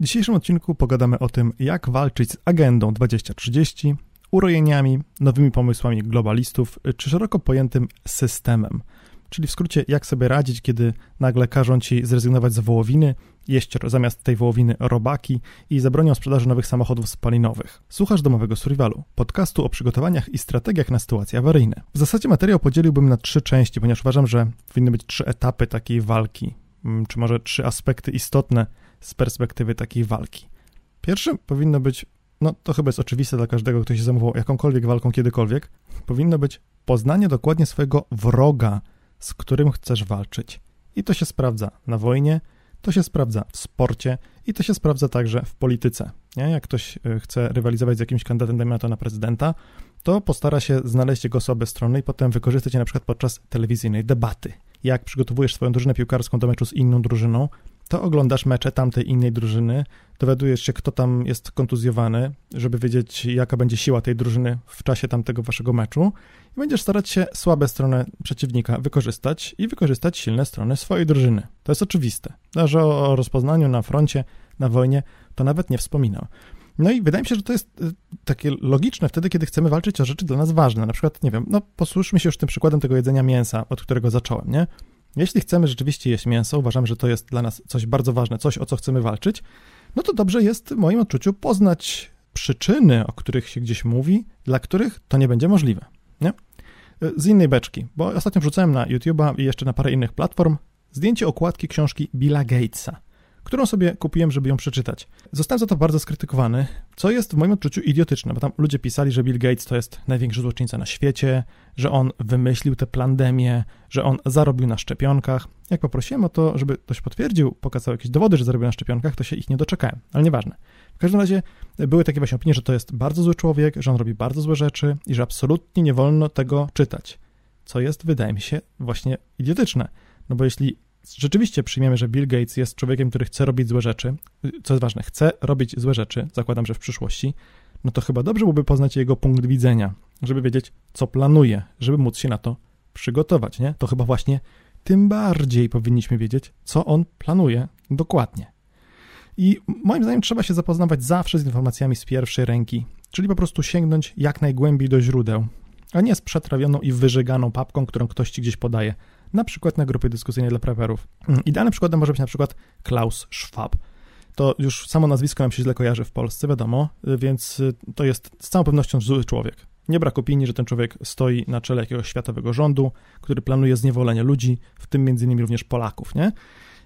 W dzisiejszym odcinku pogadamy o tym, jak walczyć z agendą 2030, urojeniami, nowymi pomysłami globalistów, czy szeroko pojętym systemem. Czyli w skrócie, jak sobie radzić, kiedy nagle każą ci zrezygnować z wołowiny, jeść zamiast tej wołowiny robaki i zabronią sprzedaży nowych samochodów spalinowych. Słuchasz domowego survivalu, podcastu o przygotowaniach i strategiach na sytuacje awaryjne. W zasadzie materiał podzieliłbym na trzy części, ponieważ uważam, że powinny być trzy etapy takiej walki, mm, czy może trzy aspekty istotne z perspektywy takiej walki. Pierwszym powinno być, no to chyba jest oczywiste dla każdego, kto się zajmował jakąkolwiek walką kiedykolwiek, powinno być poznanie dokładnie swojego wroga, z którym chcesz walczyć. I to się sprawdza na wojnie, to się sprawdza w sporcie i to się sprawdza także w polityce. Nie? Jak ktoś e, chce rywalizować z jakimś kandydatem, na prezydenta, to postara się znaleźć jego słabe strony i potem wykorzystać je na przykład podczas telewizyjnej debaty. Jak przygotowujesz swoją drużynę piłkarską do meczu z inną drużyną, to oglądasz mecze tamtej innej drużyny, dowiadujesz się, kto tam jest kontuzjowany, żeby wiedzieć, jaka będzie siła tej drużyny w czasie tamtego waszego meczu i będziesz starać się słabe strony przeciwnika wykorzystać i wykorzystać silne strony swojej drużyny. To jest oczywiste. Że o rozpoznaniu na froncie, na wojnie, to nawet nie wspominam. No i wydaje mi się, że to jest y, takie logiczne wtedy, kiedy chcemy walczyć o rzeczy dla nas ważne. Na przykład, nie wiem, no posłuchajmy się już tym przykładem tego jedzenia mięsa, od którego zacząłem, nie? Jeśli chcemy rzeczywiście jeść mięso, uważam, że to jest dla nas coś bardzo ważne, coś o co chcemy walczyć, no to dobrze jest w moim odczuciu poznać przyczyny, o których się gdzieś mówi, dla których to nie będzie możliwe. Nie? Z innej beczki, bo ostatnio wrzucałem na YouTube'a i jeszcze na parę innych platform zdjęcie okładki książki Billa Gatesa którą sobie kupiłem, żeby ją przeczytać. Zostałem za to bardzo skrytykowany, co jest w moim odczuciu idiotyczne, bo tam ludzie pisali, że Bill Gates to jest największy złoczyńca na świecie, że on wymyślił tę pandemię, że on zarobił na szczepionkach. Jak poprosiłem o to, żeby ktoś potwierdził, pokazał jakieś dowody, że zarobił na szczepionkach, to się ich nie doczekałem, ale nieważne. W każdym razie były takie właśnie opinie, że to jest bardzo zły człowiek, że on robi bardzo złe rzeczy i że absolutnie nie wolno tego czytać. Co jest, wydaje mi się, właśnie idiotyczne. No bo jeśli rzeczywiście przyjmiemy, że Bill Gates jest człowiekiem, który chce robić złe rzeczy, co jest ważne, chce robić złe rzeczy, zakładam, że w przyszłości, no to chyba dobrze byłoby poznać jego punkt widzenia, żeby wiedzieć, co planuje, żeby móc się na to przygotować, nie? To chyba właśnie tym bardziej powinniśmy wiedzieć, co on planuje dokładnie. I moim zdaniem trzeba się zapoznawać zawsze z informacjami z pierwszej ręki, czyli po prostu sięgnąć jak najgłębiej do źródeł, a nie z przetrawioną i wyżyganą papką, którą ktoś ci gdzieś podaje na przykład na grupie dyskusyjnej dla preperów. Mm, idealnym przykładem może być na przykład Klaus Schwab. To już samo nazwisko nam się źle kojarzy w Polsce, wiadomo, więc y, to jest z całą pewnością zły człowiek. Nie brak opinii, że ten człowiek stoi na czele jakiegoś światowego rządu, który planuje zniewolenie ludzi, w tym między innymi również Polaków, nie?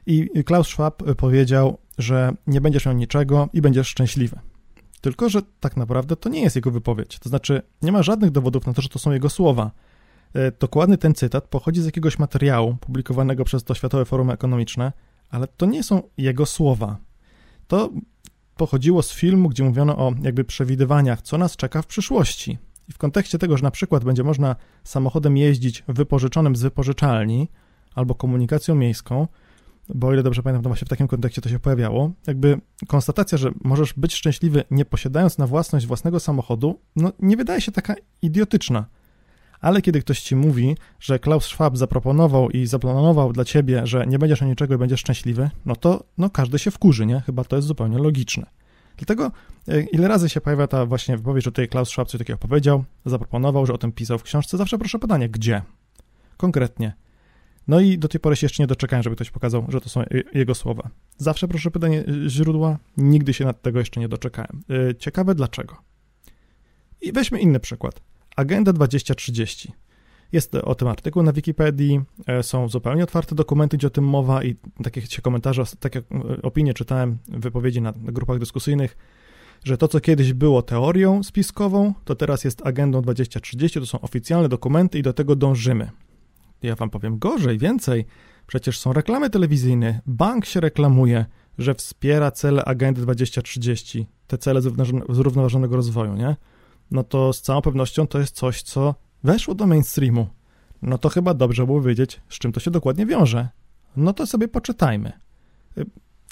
I Klaus Schwab powiedział, że nie będziesz miał niczego i będziesz szczęśliwy. Tylko, że tak naprawdę to nie jest jego wypowiedź. To znaczy, nie ma żadnych dowodów na to, że to są jego słowa. E, dokładny ten cytat pochodzi z jakiegoś materiału publikowanego przez to Światowe Forum Ekonomiczne, ale to nie są jego słowa. To pochodziło z filmu, gdzie mówiono o jakby przewidywaniach, co nas czeka w przyszłości. I w kontekście tego, że na przykład będzie można samochodem jeździć wypożyczonym z wypożyczalni albo komunikacją miejską, bo o ile dobrze pamiętam, to właśnie w takim kontekście to się pojawiało, jakby konstatacja, że możesz być szczęśliwy nie posiadając na własność własnego samochodu, no nie wydaje się taka idiotyczna ale kiedy ktoś ci mówi, że Klaus Schwab zaproponował i zaplanował dla ciebie, że nie będziesz o niczego i będziesz szczęśliwy, no to no każdy się wkurzy, nie? Chyba to jest zupełnie logiczne. Dlatego e, ile razy się pojawia ta właśnie wypowiedź, że tutaj Klaus Schwab coś takiego powiedział, zaproponował, że o tym pisał w książce, zawsze proszę pytanie, gdzie? Konkretnie. No i do tej pory się jeszcze nie doczekałem, żeby ktoś pokazał, że to są jego słowa. Zawsze proszę pytanie e, źródła, nigdy się nad tego jeszcze nie doczekałem. E, ciekawe dlaczego. I weźmy inny przykład. Agenda 2030. Jest o tym artykuł na Wikipedii, e, są zupełnie otwarte dokumenty, gdzie o tym mowa i takie się komentarze, takie opinie czytałem, wypowiedzi na grupach dyskusyjnych, że to, co kiedyś było teorią spiskową, to teraz jest agendą 2030, to są oficjalne dokumenty i do tego dążymy. Ja wam powiem gorzej, więcej. Przecież są reklamy telewizyjne, bank się reklamuje, że wspiera cele agendy 2030, te cele zrównoważonego rozwoju, nie? No to z całą pewnością to jest coś, co weszło do mainstreamu. No to chyba dobrze było wiedzieć, z czym to się dokładnie wiąże. No to sobie poczytajmy.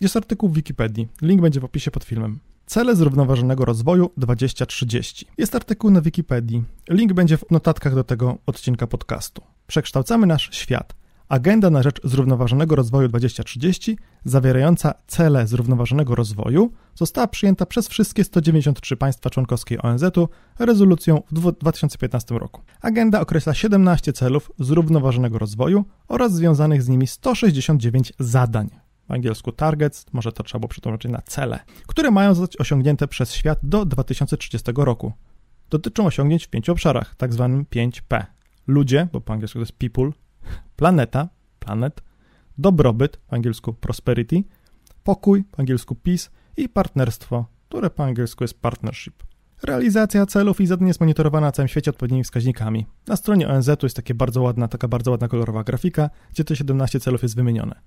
Jest artykuł w Wikipedii, link będzie w opisie pod filmem. Cele zrównoważonego rozwoju 2030. Jest artykuł na Wikipedii, link będzie w notatkach do tego odcinka podcastu. Przekształcamy nasz świat, Agenda na rzecz zrównoważonego rozwoju 2030, zawierająca cele zrównoważonego rozwoju, została przyjęta przez wszystkie 193 państwa członkowskie ONZ-u rezolucją w 2015 roku. Agenda określa 17 celów zrównoważonego rozwoju oraz związanych z nimi 169 zadań. W angielsku targets, może to trzeba było przetłumaczyć na cele, które mają zostać osiągnięte przez świat do 2030 roku. Dotyczą osiągnięć w pięciu obszarach, tak zwanym 5P. Ludzie, bo po angielsku to jest people, planeta, planet, dobrobyt, po angielsku prosperity, pokój, po angielsku peace i partnerstwo, które po angielsku jest partnership. Realizacja celów i zadań jest monitorowana na całym świecie odpowiednimi wskaźnikami. Na stronie ONZ jest takie bardzo ładna, taka bardzo ładna kolorowa grafika, gdzie te 17 celów jest wymienione.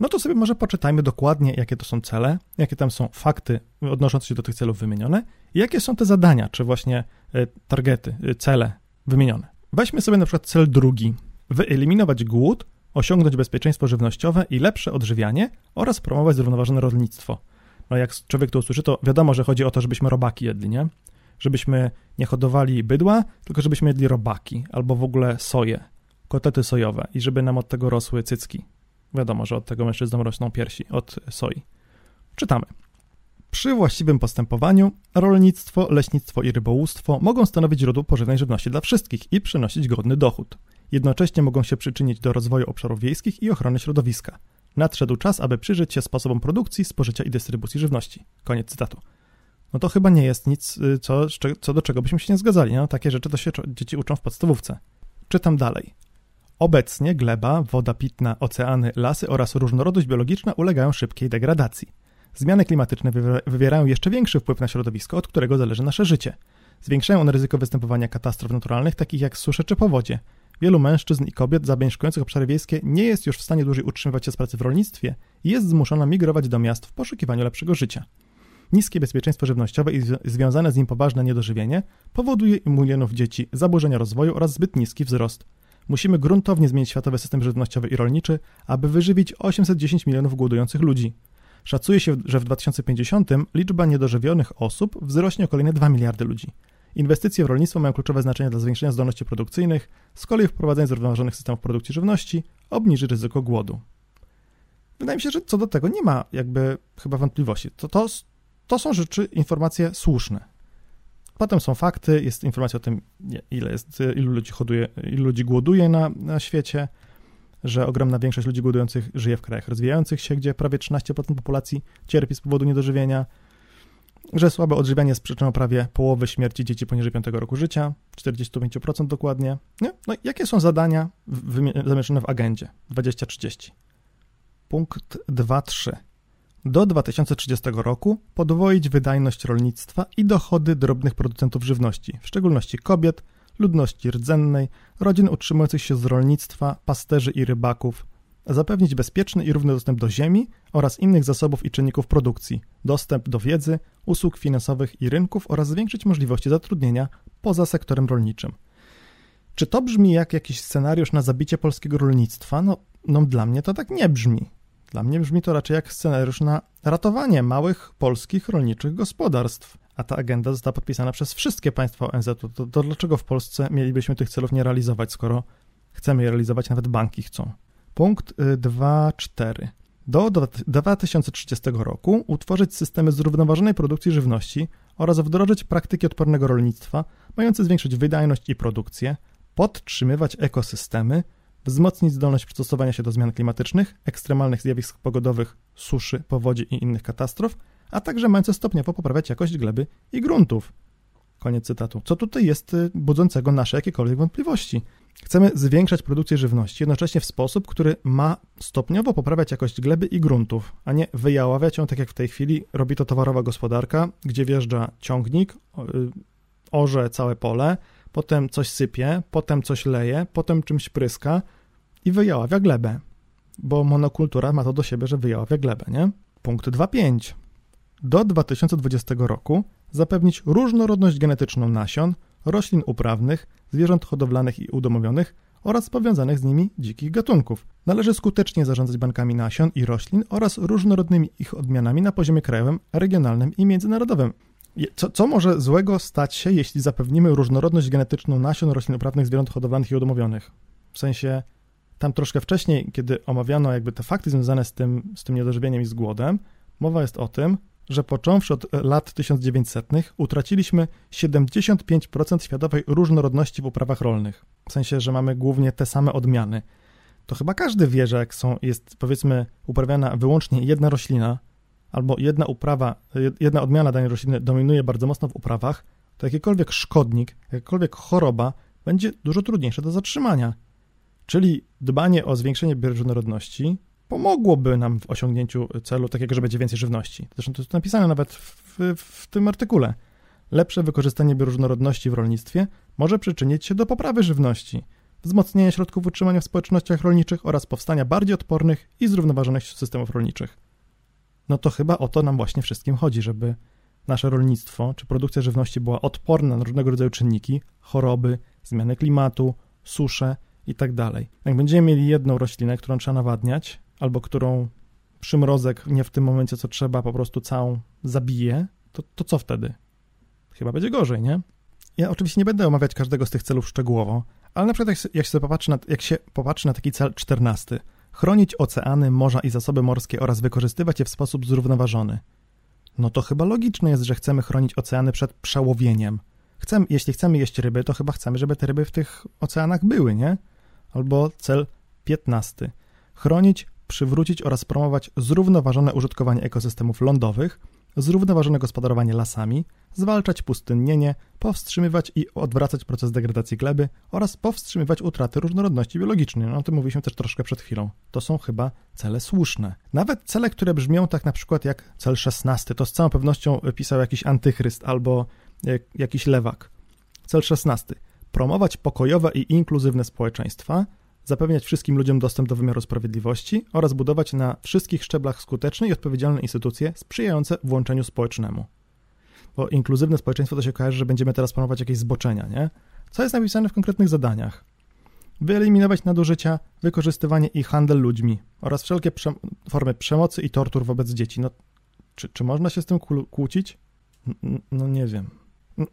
No to sobie może poczytajmy dokładnie, jakie to są cele, jakie tam są fakty odnoszące się do tych celów wymienione i jakie są te zadania, czy właśnie e, targety, e, cele wymienione. Weźmy sobie na przykład cel drugi. Wyeliminować głód, osiągnąć bezpieczeństwo żywnościowe i lepsze odżywianie oraz promować zrównoważone rolnictwo. No jak człowiek to usłyszy, to wiadomo, że chodzi o to, żebyśmy robaki jedli, nie? Żebyśmy nie hodowali bydła, tylko żebyśmy jedli robaki albo w ogóle soję, kotety sojowe i żeby nam od tego rosły cycki. Wiadomo, że od tego mężczyznom rosną piersi, od soi. Czytamy. Przy właściwym postępowaniu rolnictwo, leśnictwo i rybołówstwo mogą stanowić źródło pożywnej żywności dla wszystkich i przynosić godny dochód. Jednocześnie mogą się przyczynić do rozwoju obszarów wiejskich i ochrony środowiska. Nadszedł czas, aby przyjrzeć się sposobom produkcji, spożycia i dystrybucji żywności. Koniec cytatu. No to chyba nie jest nic, y, co, co do czego byśmy się nie zgadzali. No, takie rzeczy to się dzieci uczą w podstawówce. Czytam dalej. Obecnie gleba, woda pitna, oceany, lasy oraz różnorodność biologiczna ulegają szybkiej degradacji. Zmiany klimatyczne wywierają jeszcze większy wpływ na środowisko, od którego zależy nasze życie. Zwiększają one ryzyko występowania katastrof naturalnych, takich jak susze czy powodzie. Wielu mężczyzn i kobiet zamieszkujących obszary wiejskie nie jest już w stanie dłużej utrzymywać się z pracy w rolnictwie i jest zmuszona migrować do miast w poszukiwaniu lepszego życia. Niskie bezpieczeństwo żywnościowe i związane z nim poważne niedożywienie powoduje u milionów dzieci zaburzenia rozwoju oraz zbyt niski wzrost. Musimy gruntownie zmienić światowy system żywnościowy i rolniczy, aby wyżywić 810 milionów głodujących ludzi. Szacuje się, że w 2050 liczba niedożywionych osób wzrośnie o kolejne 2 miliardy ludzi. Inwestycje w rolnictwo mają kluczowe znaczenie dla zwiększenia zdolności produkcyjnych, z kolei wprowadzenie zrównoważonych systemów produkcji żywności obniży ryzyko głodu. Wydaje mi się, że co do tego nie ma jakby chyba wątpliwości. To, to, to są rzeczy, informacje słuszne. Potem są fakty, jest informacja o tym, ile jest, ilu ludzi hoduje, ilu ludzi głoduje na, na świecie, że ogromna większość ludzi głodujących żyje w krajach rozwijających się, gdzie prawie 13% populacji cierpi z powodu niedożywienia, że słabe odżywianie jest przyczyną prawie połowy śmierci dzieci poniżej 5 roku życia, 45% dokładnie. Nie? No, jakie są zadania zamieszczone w agendzie 2030? Punkt 2.3. Do 2030 roku podwoić wydajność rolnictwa i dochody drobnych producentów żywności, w szczególności kobiet, ludności rdzennej, rodzin utrzymujących się z rolnictwa, pasterzy i rybaków, zapewnić bezpieczny i równy dostęp do ziemi oraz innych zasobów i czynników produkcji, dostęp do wiedzy, usług finansowych i rynków oraz zwiększyć możliwości zatrudnienia poza sektorem rolniczym. Czy to brzmi jak jakiś scenariusz na zabicie polskiego rolnictwa? No, no dla mnie to tak nie brzmi. Dla mnie brzmi to raczej jak scenariusz na ratowanie małych polskich rolniczych gospodarstw. A ta agenda została podpisana przez wszystkie państwa ONZ. To, to, to dlaczego w Polsce mielibyśmy tych celów nie realizować, skoro chcemy je realizować, nawet banki chcą? Punkt 2.4. Do 2030 roku utworzyć systemy zrównoważonej produkcji żywności oraz wdrożyć praktyki odpornego rolnictwa, mające zwiększyć wydajność i produkcję, podtrzymywać ekosystemy, wzmocnić zdolność przystosowania się do zmian klimatycznych, ekstremalnych zjawisk pogodowych, suszy, powodzi i innych katastrof, a także mające stopniowo poprawiać jakość gleby i gruntów. Koniec cytatu. Co tutaj jest y, budzącego nasze jakiekolwiek wątpliwości? Chcemy zwiększać produkcję żywności, jednocześnie w sposób, który ma stopniowo poprawiać jakość gleby i gruntów, a nie wyjaławiać ją tak jak w tej chwili robi to towarowa gospodarka, gdzie wjeżdża ciągnik, y, orze całe pole, potem coś sypie, potem coś leje, potem czymś pryska i wyjaławia glebę. Bo monokultura ma to do siebie, że wyjaławia glebę, nie? Punkt 2.5. Do 2020 roku zapewnić różnorodność genetyczną nasion, roślin uprawnych, zwierząt hodowlanych i udomowionych oraz powiązanych z nimi dzikich gatunków. Należy skutecznie zarządzać bankami nasion i roślin oraz różnorodnymi ich odmianami na poziomie krajowym, regionalnym i międzynarodowym. Co, co może złego stać się, jeśli zapewnimy różnorodność genetyczną nasion, roślin uprawnych, zwierząt hodowlanych i udomowionych? W sensie, tam troszkę wcześniej, kiedy omawiano jakby te fakty związane z tym, z tym niedożywieniem i z głodem, mowa jest o tym, że począwszy od lat 1900 utraciliśmy 75% światowej różnorodności w uprawach rolnych. W sensie, że mamy głównie te same odmiany. To chyba każdy wie, że jak są, jest powiedzmy uprawiana wyłącznie jedna roślina, albo jedna uprawa, jedna odmiana danej rośliny dominuje bardzo mocno w uprawach, to jakikolwiek szkodnik, jakakolwiek choroba będzie dużo trudniejsze do zatrzymania. Czyli dbanie o zwiększenie bioróżnorodności pomogłoby nam w osiągnięciu celu takiego, że będzie więcej żywności. Zresztą to jest napisane nawet w, w tym artykule. Lepsze wykorzystanie bioróżnorodności w rolnictwie może przyczynić się do poprawy żywności, wzmocnienia środków utrzymania w społecznościach rolniczych oraz powstania bardziej odpornych i zrównoważonych systemów rolniczych. No to chyba o to nam właśnie wszystkim chodzi, żeby nasze rolnictwo czy produkcja żywności była odporna na różnego rodzaju czynniki, choroby, zmiany klimatu, susze i tak. Jak będziemy mieli jedną roślinę, którą trzeba nawadniać, albo którą przymrozek nie w tym momencie, co trzeba, po prostu całą zabije, to, to co wtedy? Chyba będzie gorzej, nie? Ja oczywiście nie będę omawiać każdego z tych celów szczegółowo, ale na przykład jak, się popatrzy na, jak się popatrzy na taki cel czternasty, chronić oceany, morza i zasoby morskie oraz wykorzystywać je w sposób zrównoważony. No to chyba logiczne jest, że chcemy chronić oceany przed przełowieniem. Chcemy, jeśli chcemy jeść ryby, to chyba chcemy, żeby te ryby w tych oceanach były, nie? Albo cel piętnasty. Chronić, przywrócić oraz promować zrównoważone użytkowanie ekosystemów lądowych, zrównoważone gospodarowanie lasami, zwalczać pustynnienie, powstrzymywać i odwracać proces degradacji gleby oraz powstrzymywać utraty różnorodności biologicznej. No o tym mówiliśmy też troszkę przed chwilą. To są chyba cele słuszne. Nawet cele, które brzmią tak na przykład jak cel 16, to z całą pewnością pisał jakiś antychryst albo jakiś lewak. Cel 16. Promować pokojowe i inkluzywne społeczeństwa, zapewniać wszystkim ludziom dostęp do wymiaru sprawiedliwości oraz budować na wszystkich szczeblach skuteczne i odpowiedzialne instytucje sprzyjające włączeniu społecznemu. Bo inkluzywne społeczeństwo to się kojarzy, że będziemy teraz promować jakieś zboczenia, nie? Co jest napisane w konkretnych zadaniach? Wyeliminować nadużycia, wykorzystywanie i handel ludźmi oraz wszelkie prze formy przemocy i tortur wobec dzieci. No, czy, czy można się z tym kłócić? No nie wiem.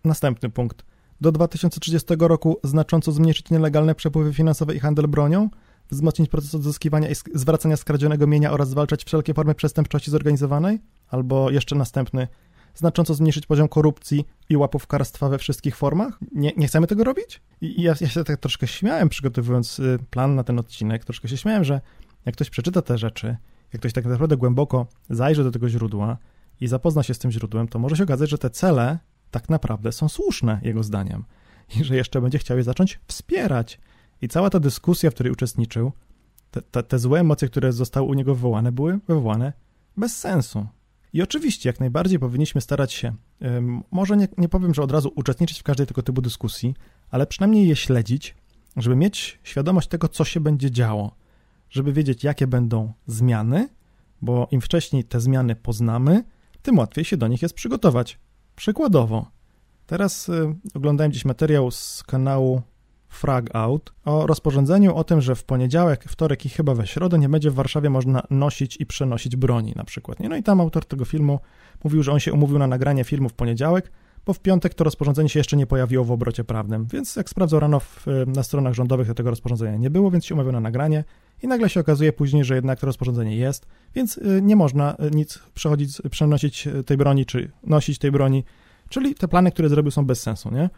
Następny punkt do 2030 roku znacząco zmniejszyć nielegalne przepływy finansowe i handel bronią, wzmocnić proces odzyskiwania i zwracania skradzionego mienia oraz zwalczać wszelkie formy przestępczości zorganizowanej, albo jeszcze następny, znacząco zmniejszyć poziom korupcji i łapówkarstwa we wszystkich formach? Nie, nie chcemy tego robić? I ja, ja się tak troszkę śmiałem, przygotowując y, plan na ten odcinek, troszkę się śmiałem, że jak ktoś przeczyta te rzeczy, jak ktoś tak naprawdę głęboko zajrzy do tego źródła i zapozna się z tym źródłem, to może się okazać, że te cele tak naprawdę są słuszne, jego zdaniem, i że jeszcze będzie chciał je zacząć wspierać. I cała ta dyskusja, w której uczestniczył, te, te, te złe emocje, które zostały u niego wywołane, były wywołane bez sensu. I oczywiście, jak najbardziej powinniśmy starać się, może nie, nie powiem, że od razu uczestniczyć w każdej tego typu dyskusji, ale przynajmniej je śledzić, żeby mieć świadomość tego, co się będzie działo, żeby wiedzieć, jakie będą zmiany, bo im wcześniej te zmiany poznamy, tym łatwiej się do nich jest przygotować. Przykładowo, teraz y, oglądałem dziś materiał z kanału Frag Out o rozporządzeniu o tym, że w poniedziałek, wtorek i chyba we środę nie będzie w Warszawie można nosić i przenosić broni na przykład. No i tam autor tego filmu mówił, że on się umówił na nagranie filmu w poniedziałek, bo w piątek to rozporządzenie się jeszcze nie pojawiło w obrocie prawnym, więc jak sprawdzał rano w, y, na stronach rządowych, to tego rozporządzenia nie było, więc się umawiał na nagranie i nagle się okazuje później, że jednak to rozporządzenie jest, więc y, nie można y, nic przechodzić, przenosić tej broni, czy nosić tej broni, czyli te plany, które zrobił są bez sensu, nie?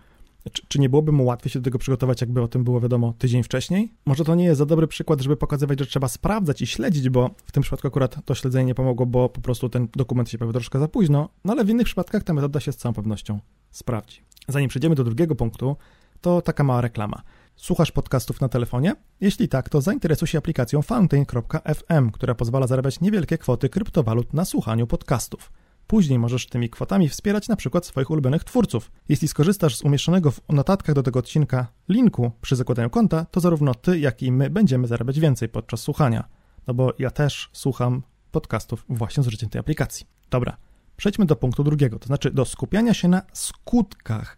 Czy, czy, nie byłoby mu łatwiej się do tego przygotować, jakby o tym było wiadomo tydzień wcześniej? Może to nie jest za dobry przykład, żeby pokazywać, że trzeba sprawdzać i śledzić, bo w tym przypadku akurat to śledzenie nie pomogło, bo po prostu ten dokument się pojawił troszkę za późno, no ale w innych przypadkach ta metoda się z całą pewnością sprawdzi. Zanim przejdziemy do drugiego punktu, to taka mała reklama. Słuchasz podcastów na telefonie? Jeśli tak, to zainteresuj się aplikacją fountain.fm, która pozwala zarabiać niewielkie kwoty kryptowalut na słuchaniu podcastów. Później możesz tymi kwotami wspierać na przykład swoich ulubionych twórców. Jeśli skorzystasz z umieszczonego w notatkach do tego odcinka linku przy zakładaniu konta, to zarówno ty, jak i my będziemy zarabiać więcej podczas słuchania. No bo ja też słucham podcastów właśnie z użyciem tej aplikacji. Dobra, przejdźmy do punktu drugiego, to znaczy do skupiania się na skutkach,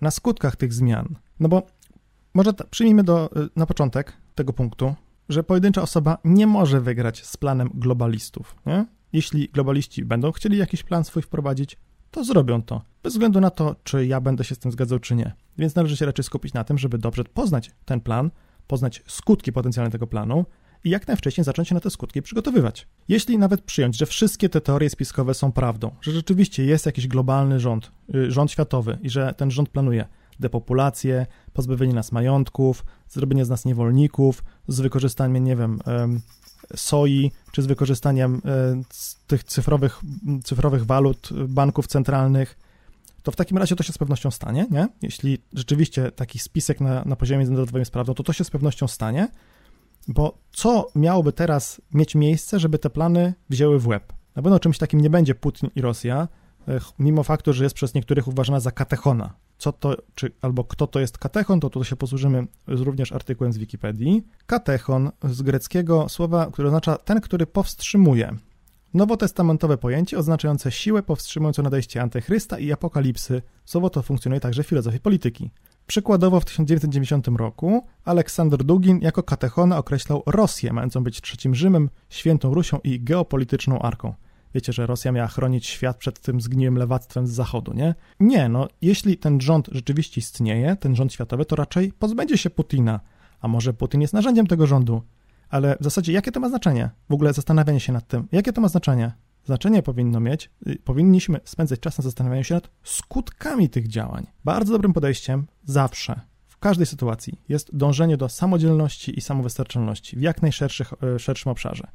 na skutkach tych zmian. No bo może przyjmijmy do, y, na początek tego punktu, że pojedyncza osoba nie może wygrać z planem globalistów. Nie? Jeśli globaliści będą chcieli jakiś plan swój wprowadzić, to zrobią to, bez względu na to, czy ja będę się z tym zgadzał, czy nie. Więc należy się raczej skupić na tym, żeby dobrze poznać ten plan, poznać skutki potencjalne tego planu i jak najwcześniej zacząć się na te skutki przygotowywać. Jeśli nawet przyjąć, że wszystkie te teorie spiskowe są prawdą, że rzeczywiście jest jakiś globalny rząd, y, rząd światowy i że ten rząd planuje depopulację, pozbawienie nas majątków, zrobienie z nas niewolników, z wykorzystaniem, nie wiem, soi, czy z wykorzystaniem e, tych cyfrowych, cyfrowych walut banków centralnych, to w takim razie to się z pewnością stanie, nie? Jeśli rzeczywiście taki spisek na, na poziomie międzynarodowym jest prawdą, to to się z pewnością stanie, bo co miałoby teraz mieć miejsce, żeby te plany wzięły w łeb? Na pewno czymś takim nie będzie Putin i Rosja, mimo faktu, że jest przez niektórych uważana za katechona, co to, czy albo kto to jest katechon, to tu się posłużymy również artykułem z Wikipedii. Katechon z greckiego słowa, które oznacza ten, który powstrzymuje. Nowotestamentowe pojęcie oznaczające siłę powstrzymującą nadejście antychrysta i apokalipsy. Słowo to funkcjonuje także w filozofii polityki. Przykładowo w 1990 roku Aleksander Dugin jako katechona określał Rosję, mającą być trzecim Rzymem, świętą Rusią i geopolityczną arką. Wiecie, że Rosja miała chronić świat przed tym zgniłym lewactwem z zachodu, nie? Nie, no, jeśli ten rząd rzeczywiście istnieje, ten rząd światowy, to raczej pozbędzie się Putina. A może Putin jest narzędziem tego rządu? Ale w zasadzie jakie to ma znaczenie? W ogóle zastanawianie się nad tym, jakie to ma znaczenie? Znaczenie powinno mieć, y, powinniśmy spędzać czas na zastanawianiu się nad skutkami tych działań. Bardzo dobrym podejściem zawsze, w każdej sytuacji jest dążenie do samodzielności i samowystarczalności w jak najszerszym y, obszarze.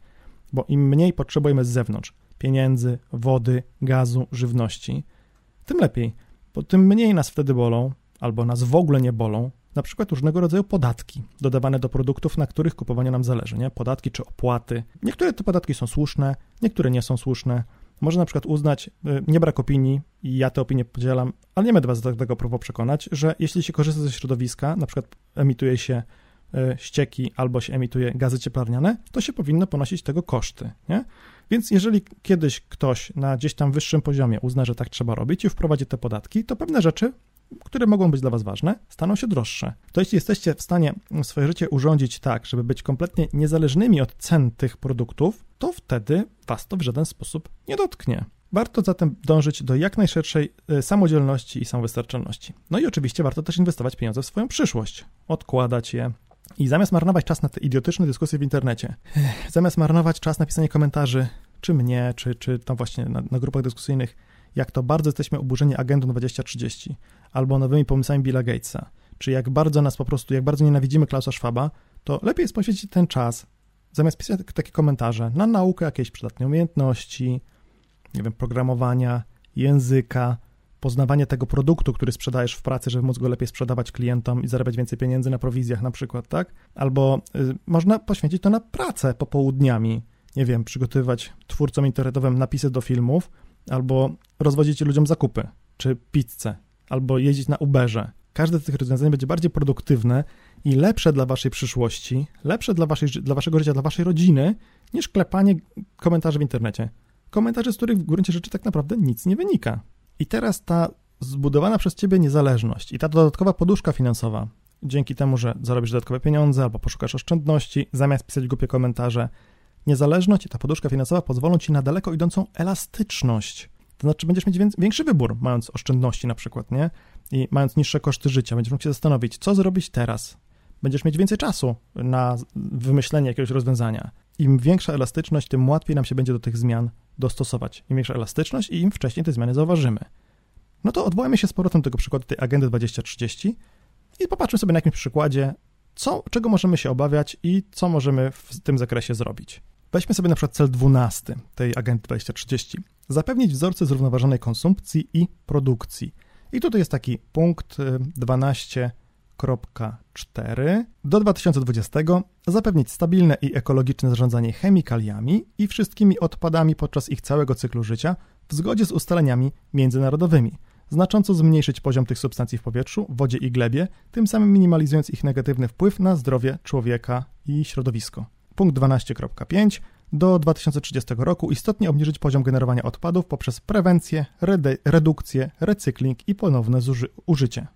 Bo im mniej potrzebujemy z zewnątrz, pieniędzy, wody, gazu, żywności, tym lepiej, bo tym mniej nas wtedy bolą, albo nas w ogóle nie bolą, na przykład różnego rodzaju podatki dodawane do produktów, na których kupowanie nam zależy, nie? Podatki czy opłaty. Niektóre te podatki są słuszne, niektóre nie są słuszne. Można na przykład uznać, y, nie brak opinii, i ja tę opinię podzielam, ale nie będę was do tego próbował przekonać, że jeśli się korzysta ze środowiska, na przykład emituje się ścieki albo się emituje gazy cieplarniane, to się powinno ponosić tego koszty, nie? Więc jeżeli kiedyś ktoś na gdzieś tam wyższym poziomie uzna, że tak trzeba robić i wprowadzi te podatki, to pewne rzeczy, które mogą być dla Was ważne, staną się droższe. To jeśli jesteście w stanie swoje życie urządzić tak, żeby być kompletnie niezależnymi od cen tych produktów, to wtedy Was to w żaden sposób nie dotknie. Warto zatem dążyć do jak najszerszej e, samodzielności i samowystarczalności. No i oczywiście warto też inwestować pieniądze w swoją przyszłość, odkładać je, i zamiast marnować czas na te idiotyczne dyskusje w internecie, zamiast marnować czas na pisanie komentarzy, czy mnie, czy, czy tam właśnie na, na grupach dyskusyjnych, jak to bardzo jesteśmy oburzeni agendą 2030 albo nowymi pomysłami Billa Gatesa, czy jak bardzo nas po prostu, jak bardzo nienawidzimy Klausa Schwaba, to lepiej jest poświęcić ten czas, zamiast pisać takie komentarze, na naukę jakiejś przydatnej umiejętności, nie wiem, programowania, języka, poznawanie tego produktu, który sprzedajesz w pracy, żeby móc go lepiej sprzedawać klientom i zarabiać więcej pieniędzy na prowizjach na przykład, tak? Albo y, można poświęcić to na pracę popołudniami, nie wiem, przygotowywać twórcom internetowym napisy do filmów, albo rozwozić ludziom zakupy, czy pizzę, albo jeździć na Uberze. Każde z tych rozwiązań będzie bardziej produktywne i lepsze dla waszej przyszłości, lepsze dla, waszej, dla waszego życia, dla waszej rodziny, niż klepanie komentarzy w internecie. Komentarzy, z których w gruncie rzeczy tak naprawdę nic nie wynika. I teraz ta zbudowana przez ciebie niezależność i ta dodatkowa poduszka finansowa, dzięki temu, że zarobisz dodatkowe pieniądze albo poszukasz oszczędności, zamiast pisać głupie komentarze, niezależność i ta poduszka finansowa pozwolą ci na daleko idącą elastyczność. To znaczy, będziesz mieć większy wybór, mając oszczędności na przykład, nie? I mając niższe koszty życia, będziesz mógł się zastanowić, co zrobić teraz. Będziesz mieć więcej czasu na wymyślenie jakiegoś rozwiązania. Im większa elastyczność, tym łatwiej nam się będzie do tych zmian dostosować. Im większa elastyczność i im wcześniej te zmiany zauważymy. No to odwołajmy się z powrotem do tego przykładu tej agendy 2030 i popatrzmy sobie na jakimś przykładzie, co, czego możemy się obawiać i co możemy w tym zakresie zrobić. Weźmy sobie na przykład cel 12 tej agendy 2030. Zapewnić wzorce zrównoważonej konsumpcji i produkcji. I tutaj jest taki punkt 12 y, 4. Do 2020 zapewnić stabilne i ekologiczne zarządzanie chemikaliami i wszystkimi odpadami podczas ich całego cyklu życia w zgodzie z ustaleniami międzynarodowymi, znacząco zmniejszyć poziom tych substancji w powietrzu, wodzie i glebie, tym samym minimalizując ich negatywny wpływ na zdrowie człowieka i środowisko. Punkt 12.5 do 2030 roku istotnie obniżyć poziom generowania odpadów poprzez prewencję, redukcję, recykling i ponowne użycie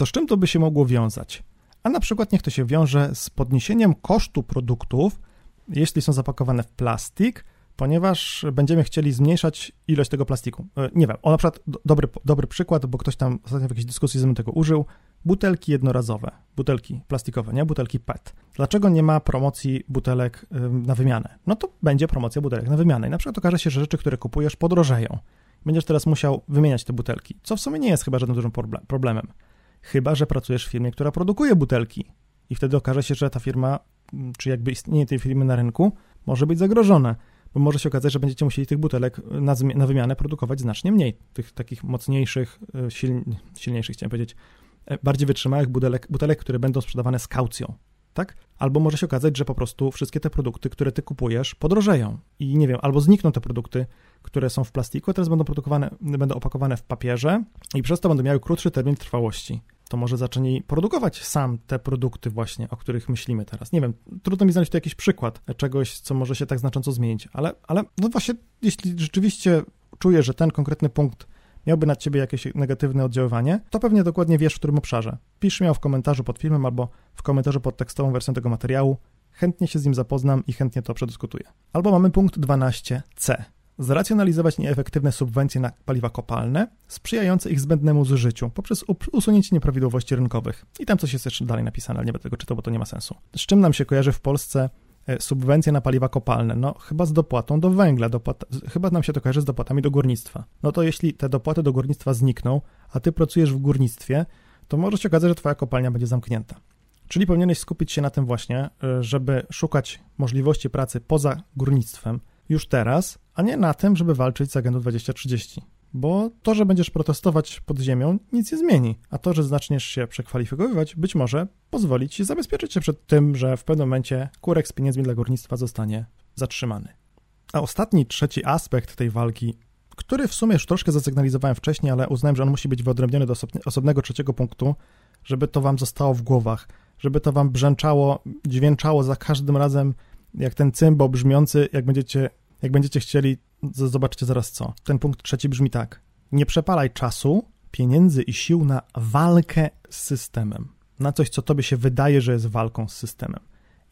to z czym to by się mogło wiązać? A na przykład niech to się wiąże z podniesieniem kosztu produktów, jeśli są zapakowane w plastik, ponieważ będziemy chcieli zmniejszać ilość tego plastiku. E, nie wiem, o na przykład dobry, dobry przykład, bo ktoś tam ostatnio w jakiejś dyskusji ze mną tego użył, butelki jednorazowe, butelki plastikowe, nie butelki PET. Dlaczego nie ma promocji butelek na wymianę? No to będzie promocja butelek na wymianę. I na przykład okaże się, że rzeczy, które kupujesz, podrożeją. Będziesz teraz musiał wymieniać te butelki, co w sumie nie jest chyba żadnym dużym problemem. Chyba, że pracujesz w firmie, która produkuje butelki. I wtedy okaże się, że ta firma, czy jakby istnienie tej firmy na rynku, może być zagrożone bo może się okazać, że będziecie musieli tych butelek na, na wymianę produkować znacznie mniej. Tych takich mocniejszych, e, siln, silniejszych, chciałem powiedzieć, e, bardziej wytrzymałych butelek, butelek, które będą sprzedawane z kaucją. Tak? Albo może się okazać, że po prostu wszystkie te produkty, które ty kupujesz, podrożeją i nie wiem, albo znikną te produkty, które są w plastiku, teraz będą produkowane, będą opakowane w papierze i przez to będą miały krótszy termin trwałości to może zacznij produkować sam te produkty właśnie, o których myślimy teraz. Nie wiem, trudno mi znaleźć tu jakiś przykład czegoś, co może się tak znacząco zmienić, ale, ale no właśnie, jeśli rzeczywiście czujesz, że ten konkretny punkt miałby na ciebie jakieś negatywne oddziaływanie, to pewnie dokładnie wiesz, w którym obszarze. Pisz mi w komentarzu pod filmem albo w komentarzu pod tekstową wersją tego materiału. Chętnie się z nim zapoznam i chętnie to przedyskutuję. Albo mamy punkt 12c zracjonalizować nieefektywne subwencje na paliwa kopalne, sprzyjające ich zbędnemu zużyciu poprzez usunięcie nieprawidłowości rynkowych. I tam coś jest jeszcze dalej napisane, ale nie będę tego czytał, bo to nie ma sensu. Z czym nam się kojarzy w Polsce e, subwencje na paliwa kopalne? No chyba z dopłatą do węgla, dopłata, chyba nam się to kojarzy z dopłatami do górnictwa. No to jeśli te dopłaty do górnictwa znikną, a ty pracujesz w górnictwie, to może się okazać, że twoja kopalnia będzie zamknięta. Czyli powinieneś skupić się na tym właśnie, e, żeby szukać możliwości pracy poza górnictwem, już teraz, a nie na tym, żeby walczyć z agendą 2030. Bo to, że będziesz protestować pod ziemią, nic nie zmieni, a to, że zaczniesz się przekwalifikowywać, być może pozwoli ci zabezpieczyć się przed tym, że w pewnym momencie kurek z pieniędzmi dla górnictwa zostanie zatrzymany. A ostatni, trzeci aspekt tej walki, który w sumie już troszkę zasygnalizowałem wcześniej, ale uznałem, że on musi być wyodrębniony do osobnego trzeciego punktu, żeby to wam zostało w głowach, żeby to wam brzęczało, dźwięczało za każdym razem, jak ten cymbał brzmiący, jak będziecie jak będziecie chcieli, zobaczcie zaraz co. Ten punkt trzeci brzmi tak. Nie przepalaj czasu, pieniędzy i sił na walkę z systemem. Na coś, co tobie się wydaje, że jest walką z systemem.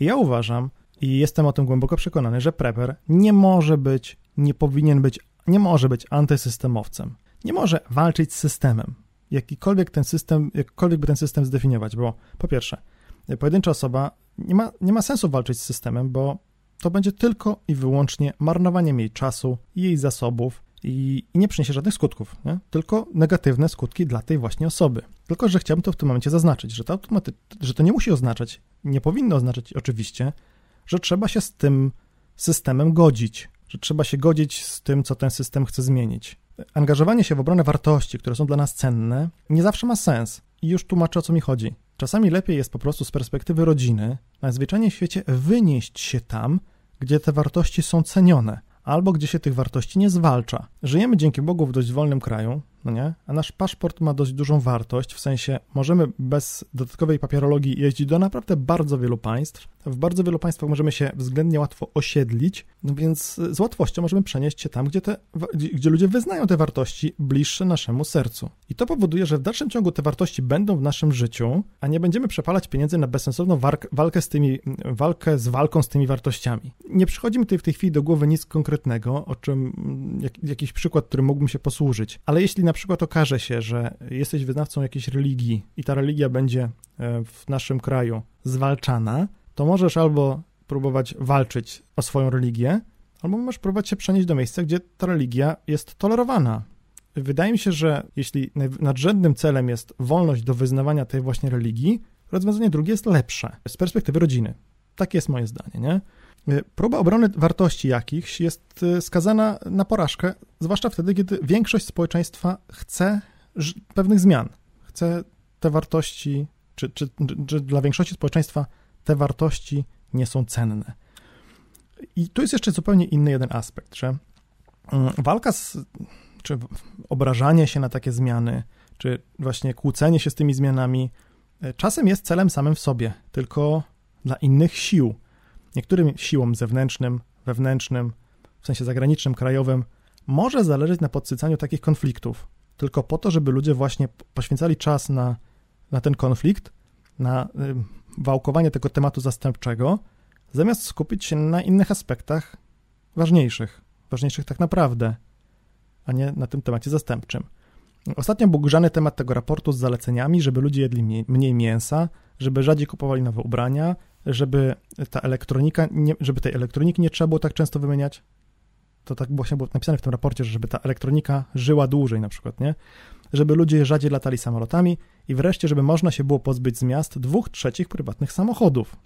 I ja uważam, i jestem o tym głęboko przekonany, że prepper nie może być, nie powinien być, nie może być antysystemowcem. Nie może walczyć z systemem. Jakikolwiek ten system, jakkolwiek by ten system zdefiniować, bo po pierwsze, pojedyncza osoba nie ma, nie ma sensu walczyć z systemem, bo to będzie tylko i wyłącznie marnowaniem jej czasu jej zasobów i, i nie przyniesie żadnych skutków, nie? tylko negatywne skutki dla tej właśnie osoby. Tylko, że chciałbym to w tym momencie zaznaczyć, że to, że to nie musi oznaczać, nie powinno oznaczać oczywiście, że trzeba się z tym systemem godzić, że trzeba się godzić z tym, co ten system chce zmienić. Angażowanie się w obronę wartości, które są dla nas cenne, nie zawsze ma sens. I już tłumaczę, o co mi chodzi. Czasami lepiej jest po prostu z perspektywy rodziny na zwyczajnie świecie wynieść się tam, gdzie te wartości są cenione, albo gdzie się tych wartości nie zwalcza. Żyjemy dzięki Bogu w dość wolnym kraju, no nie? A nasz paszport ma dość dużą wartość, w sensie możemy bez dodatkowej papierologii jeździć do naprawdę bardzo wielu państw. W bardzo wielu państwach możemy się względnie łatwo osiedlić, no więc z łatwością możemy przenieść się tam, gdzie, te, gdzie ludzie wyznają te wartości bliższe naszemu sercu. I to powoduje, że w dalszym ciągu te wartości będą w naszym życiu, a nie będziemy przepalać pieniędzy na bezsensowną walkę z tymi, walkę z walką z tymi wartościami. Nie przychodzi mi tutaj w tej chwili do głowy nic konkretnego, o czym jak, jakiś przykład, który mógłbym się posłużyć. Ale jeśli na przykład okaże się, że jesteś wyznawcą jakiejś religii i ta religia będzie e, w naszym kraju zwalczana, to możesz albo próbować walczyć o swoją religię, albo możesz próbować się przenieść do miejsca, gdzie ta religia jest tolerowana. Wydaje mi się, że jeśli nadrzędnym celem jest wolność do wyznawania tej właśnie religii, rozwiązanie drugie jest lepsze z perspektywy rodziny. Takie jest moje zdanie, nie? E, próba obrony wartości jakichś jest e, skazana na porażkę, zwłaszcza wtedy, kiedy większość społeczeństwa chce pewnych zmian. Chce te wartości, czy, czy, czy dla większości społeczeństwa te wartości nie są cenne. I tu jest jeszcze zupełnie inny jeden aspekt, że mm, walka z, czy obrażanie się na takie zmiany, czy właśnie kłócenie się z tymi zmianami, e, czasem jest celem samym w sobie, tylko dla innych sił Niektórym siłom zewnętrznym, wewnętrznym, w sensie zagranicznym, krajowym, może zależeć na podsycaniu takich konfliktów, tylko po to, żeby ludzie właśnie poświęcali czas na, na ten konflikt, na wałkowanie tego tematu zastępczego, zamiast skupić się na innych aspektach ważniejszych, ważniejszych tak naprawdę, a nie na tym temacie zastępczym. Ostatnio był grzany temat tego raportu z zaleceniami, żeby ludzie jedli mniej, mniej mięsa, żeby rzadziej kupowali nowe ubrania, żeby ta elektronika, nie, żeby tej elektroniki nie trzeba było tak często wymieniać. To tak właśnie było napisane w tym raporcie, żeby ta elektronika żyła dłużej na przykład, nie? Żeby ludzie rzadziej latali samolotami i wreszcie, żeby można się było pozbyć z miast dwóch trzecich prywatnych samochodów.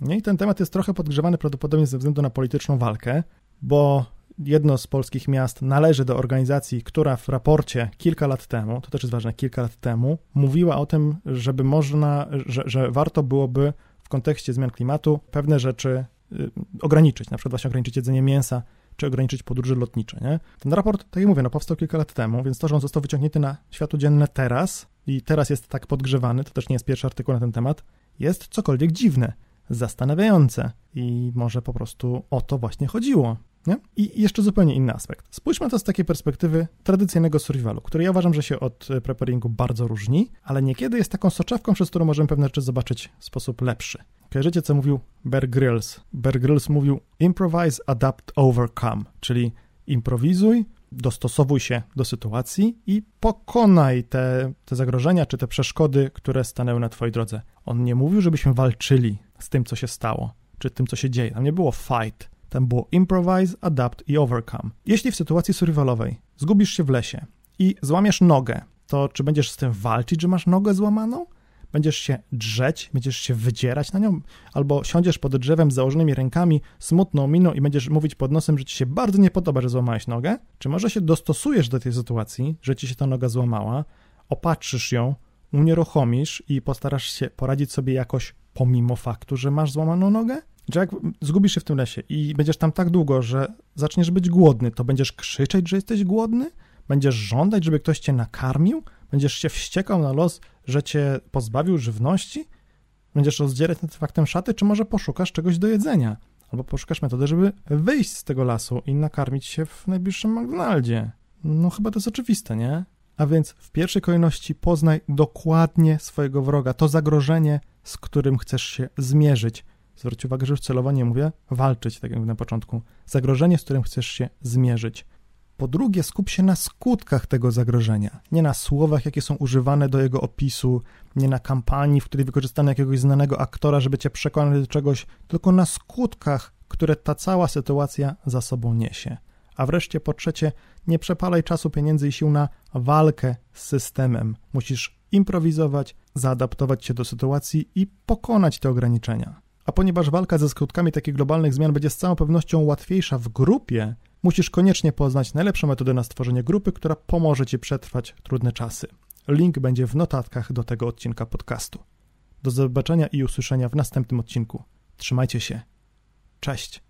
Nie? I ten temat jest trochę podgrzewany prawdopodobnie ze względu na polityczną walkę, bo jedno z polskich miast należy do organizacji, która w raporcie kilka lat temu, to też jest ważne, kilka lat temu, mówiła o tym, żeby można, że, że warto byłoby w kontekście zmian klimatu pewne rzeczy y, ograniczyć, na przykład właśnie ograniczyć jedzenie mięsa, czy ograniczyć podróże lotnicze, nie? Ten raport, tak jak mówię, no powstał kilka lat temu, więc to, że on został wyciągnięty na światło dzienne teraz i teraz jest tak podgrzewany, to też nie jest pierwszy artykuł na ten temat, jest cokolwiek dziwne, zastanawiające i może po prostu o to właśnie chodziło. Nie? I jeszcze zupełnie inny aspekt. Spójrzmy to z takiej perspektywy tradycyjnego survivalu, który ja uważam, że się od e, preparingu bardzo różni, ale niekiedy jest taką soczewką, przez którą możemy pewne rzeczy zobaczyć w sposób lepszy. Kojarzycie, co mówił Bear Grylls? Bear Grylls mówił improvise, adapt, overcome, czyli improwizuj, dostosowuj się do sytuacji i pokonaj te, te zagrożenia czy te przeszkody, które stanęły na twojej drodze. On nie mówił, żebyśmy walczyli z tym, co się stało, czy tym, co się dzieje. Tam nie było fight, tam było improvise, adapt i overcome. Jeśli w sytuacji survivalowej zgubisz się w lesie i złamiesz nogę, to czy będziesz z tym walczyć, że masz nogę złamaną? Będziesz się drzeć, będziesz się wydzierać na nią, albo siądziesz pod drzewem z założonymi rękami, smutną miną i będziesz mówić pod nosem, że ci się bardzo nie podoba, że złamałeś nogę? Czy może się dostosujesz do tej sytuacji, że ci się ta noga złamała, opatrzysz ją, unieruchomisz i postarasz się poradzić sobie jakoś pomimo faktu, że masz złamaną nogę? Że jak zgubisz się w tym lesie i będziesz tam tak długo, że zaczniesz być głodny, to będziesz krzyczeć, że jesteś głodny? Będziesz żądać, żeby ktoś cię nakarmił? Będziesz się wściekał na los, że cię pozbawił żywności? Będziesz rozdzierać nad faktem szaty, czy może poszukasz czegoś do jedzenia? Albo poszukasz metody, żeby wyjść z tego lasu i nakarmić się w najbliższym McDonaldzie? No chyba to jest oczywiste, nie? A więc w pierwszej kolejności poznaj dokładnie swojego wroga, to zagrożenie, z którym chcesz się zmierzyć. Zwróć uwagę, że już celowo nie mówię walczyć, tak jak na początku. Zagrożenie, z którym chcesz się zmierzyć. Po drugie, skup się na skutkach tego zagrożenia, nie na słowach, jakie są używane do jego opisu, nie na kampanii, w której wykorzystano jakiegoś znanego aktora, żeby cię przekonać do czegoś, tylko na skutkach, które ta cała sytuacja za sobą niesie. A wreszcie po trzecie, nie przepalaj czasu, pieniędzy i sił na walkę z systemem. Musisz improwizować, zaadaptować się do sytuacji i pokonać te ograniczenia. A ponieważ walka ze skutkami takich globalnych zmian będzie z całą pewnością łatwiejsza w grupie, musisz koniecznie poznać najlepszą metodę na stworzenie grupy, która pomoże ci przetrwać trudne czasy. Link będzie w notatkach do tego odcinka podcastu. Do zobaczenia i usłyszenia w następnym odcinku. Trzymajcie się. Cześć.